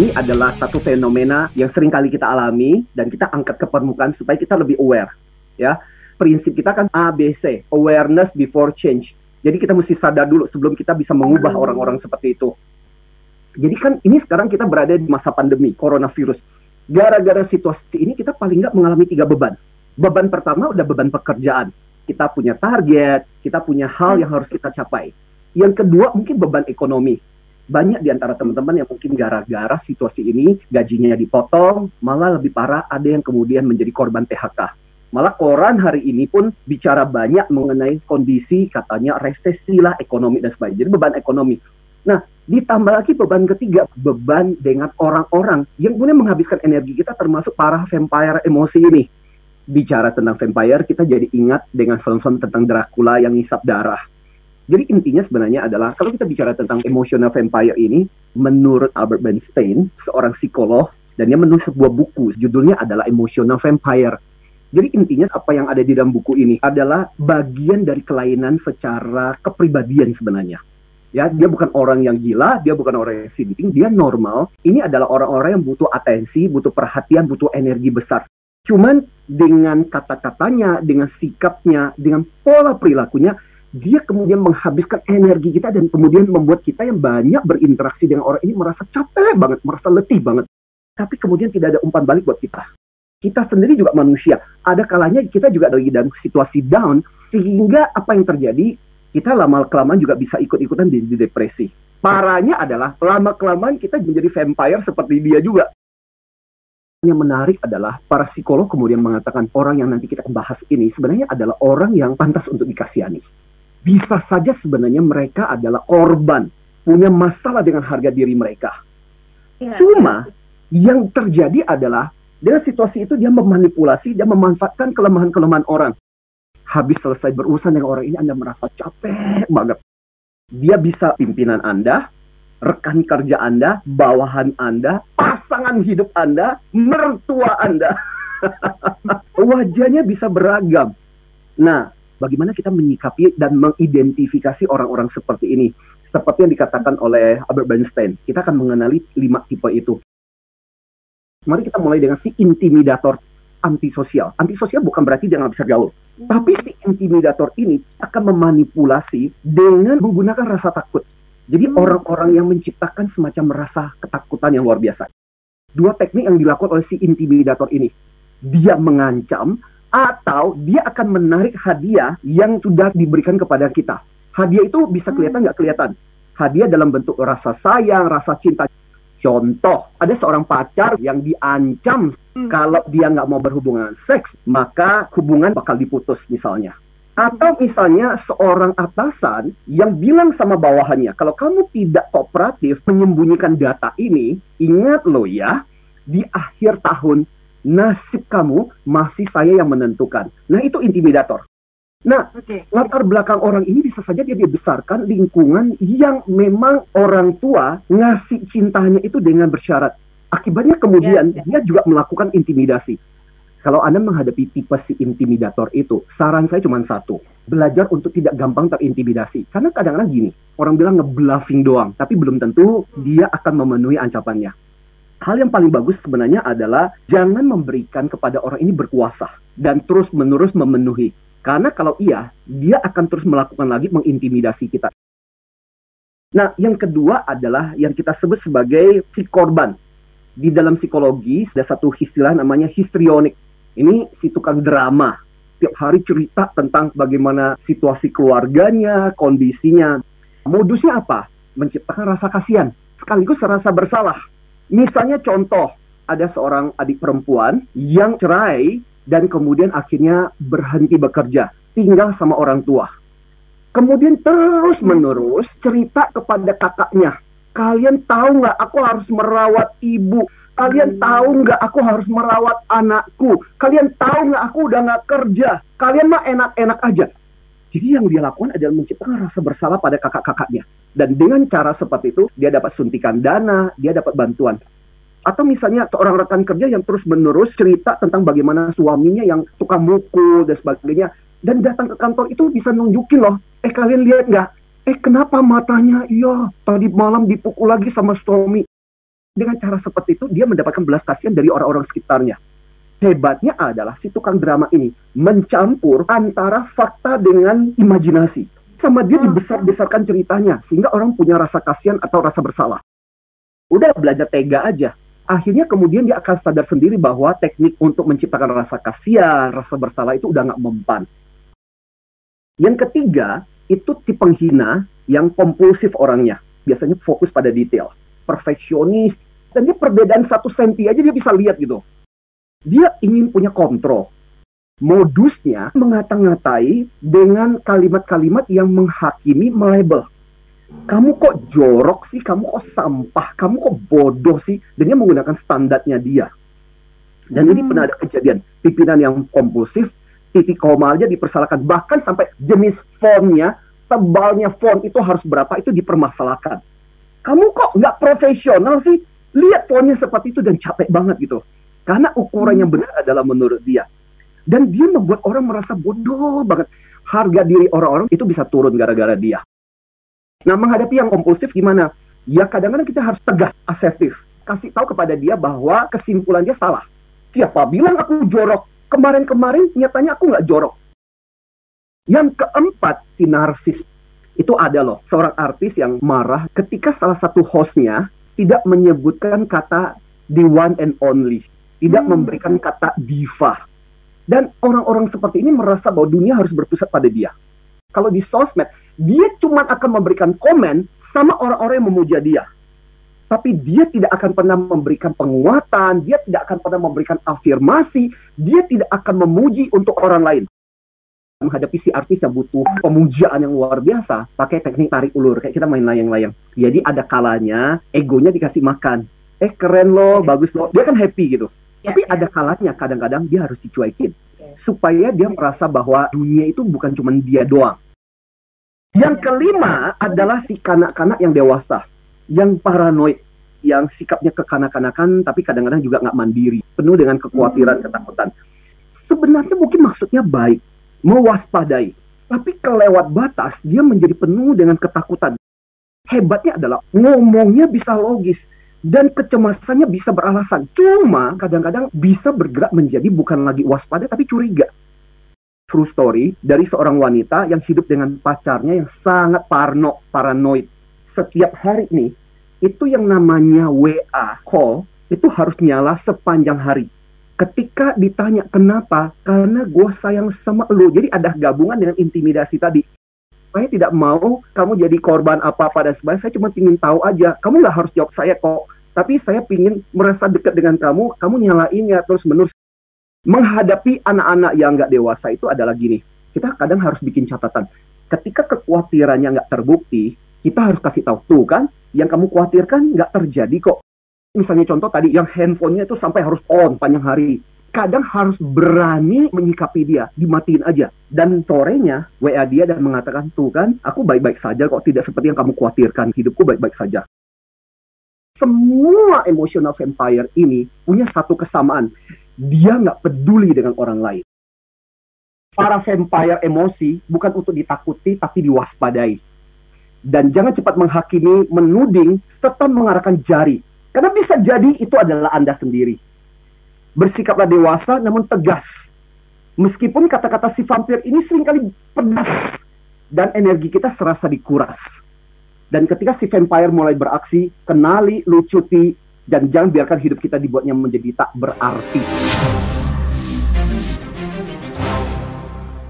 ini adalah satu fenomena yang sering kali kita alami dan kita angkat ke permukaan supaya kita lebih aware. Ya, prinsip kita kan ABC, awareness before change. Jadi kita mesti sadar dulu sebelum kita bisa mengubah orang-orang seperti itu. Jadi kan ini sekarang kita berada di masa pandemi coronavirus. Gara-gara situasi ini kita paling nggak mengalami tiga beban. Beban pertama udah beban pekerjaan. Kita punya target, kita punya hal yang harus kita capai. Yang kedua mungkin beban ekonomi banyak di antara teman-teman yang mungkin gara-gara situasi ini gajinya dipotong, malah lebih parah ada yang kemudian menjadi korban PHK. Malah koran hari ini pun bicara banyak mengenai kondisi katanya resesi lah ekonomi dan sebagainya. Jadi beban ekonomi. Nah, ditambah lagi beban ketiga, beban dengan orang-orang yang kemudian menghabiskan energi kita termasuk para vampire emosi ini. Bicara tentang vampire, kita jadi ingat dengan film-film tentang Dracula yang ngisap darah jadi intinya sebenarnya adalah kalau kita bicara tentang emotional vampire ini, menurut Albert Bernstein, seorang psikolog, dan dia menulis sebuah buku, judulnya adalah Emotional Vampire. Jadi intinya apa yang ada di dalam buku ini adalah bagian dari kelainan secara kepribadian sebenarnya. Ya, dia bukan orang yang gila, dia bukan orang yang sinting, dia normal. Ini adalah orang-orang yang butuh atensi, butuh perhatian, butuh energi besar. Cuman dengan kata-katanya, dengan sikapnya, dengan pola perilakunya, dia kemudian menghabiskan energi kita dan kemudian membuat kita yang banyak berinteraksi dengan orang ini merasa capek banget, merasa letih banget. Tapi kemudian tidak ada umpan balik buat kita. Kita sendiri juga manusia. Ada kalanya kita juga lagi dalam situasi down, sehingga apa yang terjadi, kita lama-kelamaan juga bisa ikut-ikutan di, di depresi. Parahnya adalah lama-kelamaan kita menjadi vampire seperti dia juga. Yang menarik adalah para psikolog kemudian mengatakan orang yang nanti kita bahas ini sebenarnya adalah orang yang pantas untuk dikasihani bisa saja sebenarnya mereka adalah korban, punya masalah dengan harga diri mereka. Ya, Cuma ya. yang terjadi adalah dengan situasi itu dia memanipulasi, dia memanfaatkan kelemahan-kelemahan orang. Habis selesai berurusan dengan orang ini, Anda merasa capek banget. Dia bisa pimpinan Anda, rekan kerja Anda, bawahan Anda, pasangan hidup Anda, mertua Anda. Wajahnya bisa beragam. Nah, bagaimana kita menyikapi dan mengidentifikasi orang-orang seperti ini. Seperti yang dikatakan oleh Albert Bernstein, kita akan mengenali lima tipe itu. Mari kita mulai dengan si intimidator antisosial. Antisosial bukan berarti dia nggak bisa gaul. Tapi si intimidator ini akan memanipulasi dengan menggunakan rasa takut. Jadi hmm. orang-orang yang menciptakan semacam rasa ketakutan yang luar biasa. Dua teknik yang dilakukan oleh si intimidator ini. Dia mengancam atau dia akan menarik hadiah yang sudah diberikan kepada kita. Hadiah itu bisa kelihatan nggak kelihatan. Hadiah dalam bentuk rasa sayang, rasa cinta. Contoh, ada seorang pacar yang diancam hmm. kalau dia nggak mau berhubungan seks, maka hubungan bakal diputus misalnya. Atau misalnya seorang atasan yang bilang sama bawahannya, kalau kamu tidak kooperatif menyembunyikan data ini, ingat loh ya, di akhir tahun nasib kamu masih saya yang menentukan. Nah, itu intimidator. Nah, okay. latar belakang orang ini bisa saja dia dibesarkan lingkungan yang memang orang tua ngasih cintanya itu dengan bersyarat. Akibatnya kemudian yeah, yeah. dia juga melakukan intimidasi. Kalau Anda menghadapi tipe si intimidator itu, saran saya cuma satu. Belajar untuk tidak gampang terintimidasi. Karena kadang-kadang gini, orang bilang ngebluffing doang, tapi belum tentu dia akan memenuhi ancamannya hal yang paling bagus sebenarnya adalah jangan memberikan kepada orang ini berkuasa dan terus-menerus memenuhi. Karena kalau iya, dia akan terus melakukan lagi mengintimidasi kita. Nah, yang kedua adalah yang kita sebut sebagai si korban. Di dalam psikologi ada satu istilah namanya histrionik. Ini si tukang drama. Tiap hari cerita tentang bagaimana situasi keluarganya, kondisinya. Modusnya apa? Menciptakan rasa kasihan, sekaligus rasa bersalah Misalnya contoh, ada seorang adik perempuan yang cerai dan kemudian akhirnya berhenti bekerja, tinggal sama orang tua. Kemudian terus menerus cerita kepada kakaknya, kalian tahu nggak aku harus merawat ibu, kalian hmm. tahu nggak aku harus merawat anakku, kalian tahu nggak aku udah nggak kerja, kalian mah enak-enak aja. Jadi yang dia lakukan adalah menciptakan rasa bersalah pada kakak-kakaknya. Dan dengan cara seperti itu, dia dapat suntikan dana, dia dapat bantuan. Atau misalnya seorang rekan kerja yang terus-menerus cerita tentang bagaimana suaminya yang suka mukul dan sebagainya. Dan datang ke kantor itu bisa nunjukin loh, eh kalian lihat nggak? Eh kenapa matanya, iya tadi malam dipukul lagi sama suami. Dengan cara seperti itu, dia mendapatkan belas kasihan dari orang-orang sekitarnya. Hebatnya adalah si tukang drama ini mencampur antara fakta dengan imajinasi. Sama dia dibesar-besarkan ceritanya, sehingga orang punya rasa kasihan atau rasa bersalah. Udah belajar tega aja. Akhirnya kemudian dia akan sadar sendiri bahwa teknik untuk menciptakan rasa kasihan, rasa bersalah itu udah nggak mempan. Yang ketiga, itu tipe penghina yang kompulsif orangnya. Biasanya fokus pada detail. Perfeksionis. Dan dia perbedaan satu senti aja dia bisa lihat gitu. Dia ingin punya kontrol. Modusnya mengata-ngatai dengan kalimat-kalimat yang menghakimi, melebel. Kamu kok jorok sih, kamu kok sampah, kamu kok bodoh sih. Dan dia menggunakan standarnya dia. Dan hmm. ini pernah ada kejadian. Pimpinan yang kompulsif, titik koma aja dipersalahkan. Bahkan sampai jenis fontnya, tebalnya font itu harus berapa, itu dipermasalahkan. Kamu kok nggak profesional sih? Lihat fontnya seperti itu dan capek banget gitu. Karena ukuran yang benar adalah menurut dia. Dan dia membuat orang merasa bodoh banget. Harga diri orang-orang itu bisa turun gara-gara dia. Nah, menghadapi yang kompulsif gimana? Ya kadang-kadang kita harus tegas, asertif. Kasih tahu kepada dia bahwa kesimpulan dia salah. Siapa bilang aku jorok? Kemarin-kemarin nyatanya aku nggak jorok. Yang keempat, si narsis. Itu ada loh, seorang artis yang marah ketika salah satu hostnya tidak menyebutkan kata the one and only tidak hmm. memberikan kata diva. Dan orang-orang seperti ini merasa bahwa dunia harus berpusat pada dia. Kalau di sosmed, dia cuma akan memberikan komen sama orang-orang yang memuja dia. Tapi dia tidak akan pernah memberikan penguatan, dia tidak akan pernah memberikan afirmasi, dia tidak akan memuji untuk orang lain. Menghadapi si artis yang butuh pemujaan yang luar biasa, pakai teknik tarik ulur, kayak kita main layang-layang. Jadi ada kalanya egonya dikasih makan. Eh keren loh, bagus loh. Dia kan happy gitu. Ya, Tapi ya. ada kalanya kadang-kadang dia harus dicuekin ya. supaya dia merasa bahwa dunia itu bukan cuma dia doang. Yang kelima adalah si kanak-kanak yang dewasa, yang paranoid, yang sikapnya kekanak-kanakan tapi kadang-kadang juga nggak mandiri, penuh dengan kekhawatiran, hmm. ketakutan. Sebenarnya mungkin maksudnya baik, mewaspadai, tapi kelewat batas dia menjadi penuh dengan ketakutan. Hebatnya adalah ngomongnya bisa logis, dan kecemasannya bisa beralasan. Cuma kadang-kadang bisa bergerak menjadi bukan lagi waspada tapi curiga. True story dari seorang wanita yang hidup dengan pacarnya yang sangat parno, paranoid. Setiap hari nih, itu yang namanya WA call itu harus nyala sepanjang hari. Ketika ditanya kenapa, karena gue sayang sama lu. Jadi ada gabungan dengan intimidasi tadi saya tidak mau kamu jadi korban apa-apa dan sebagainya. Saya cuma ingin tahu aja. Kamu nggak harus jawab saya kok. Tapi saya ingin merasa dekat dengan kamu. Kamu nyalainnya terus menerus. Menghadapi anak-anak yang nggak dewasa itu adalah gini. Kita kadang harus bikin catatan. Ketika kekhawatirannya nggak terbukti, kita harus kasih tahu tuh kan, yang kamu khawatirkan nggak terjadi kok. Misalnya contoh tadi yang handphonenya itu sampai harus on panjang hari kadang harus berani menyikapi dia, dimatiin aja. Dan sorenya WA dia dan mengatakan, tuh kan, aku baik-baik saja kok, tidak seperti yang kamu khawatirkan, hidupku baik-baik saja. Semua emotional vampire ini punya satu kesamaan, dia nggak peduli dengan orang lain. Para vampire emosi bukan untuk ditakuti, tapi diwaspadai. Dan jangan cepat menghakimi, menuding, serta mengarahkan jari. Karena bisa jadi itu adalah Anda sendiri Bersikaplah dewasa namun tegas. Meskipun kata-kata si vampir ini sering kali pedas dan energi kita serasa dikuras. Dan ketika si vampire mulai beraksi, kenali, lucuti, dan jangan biarkan hidup kita dibuatnya menjadi tak berarti.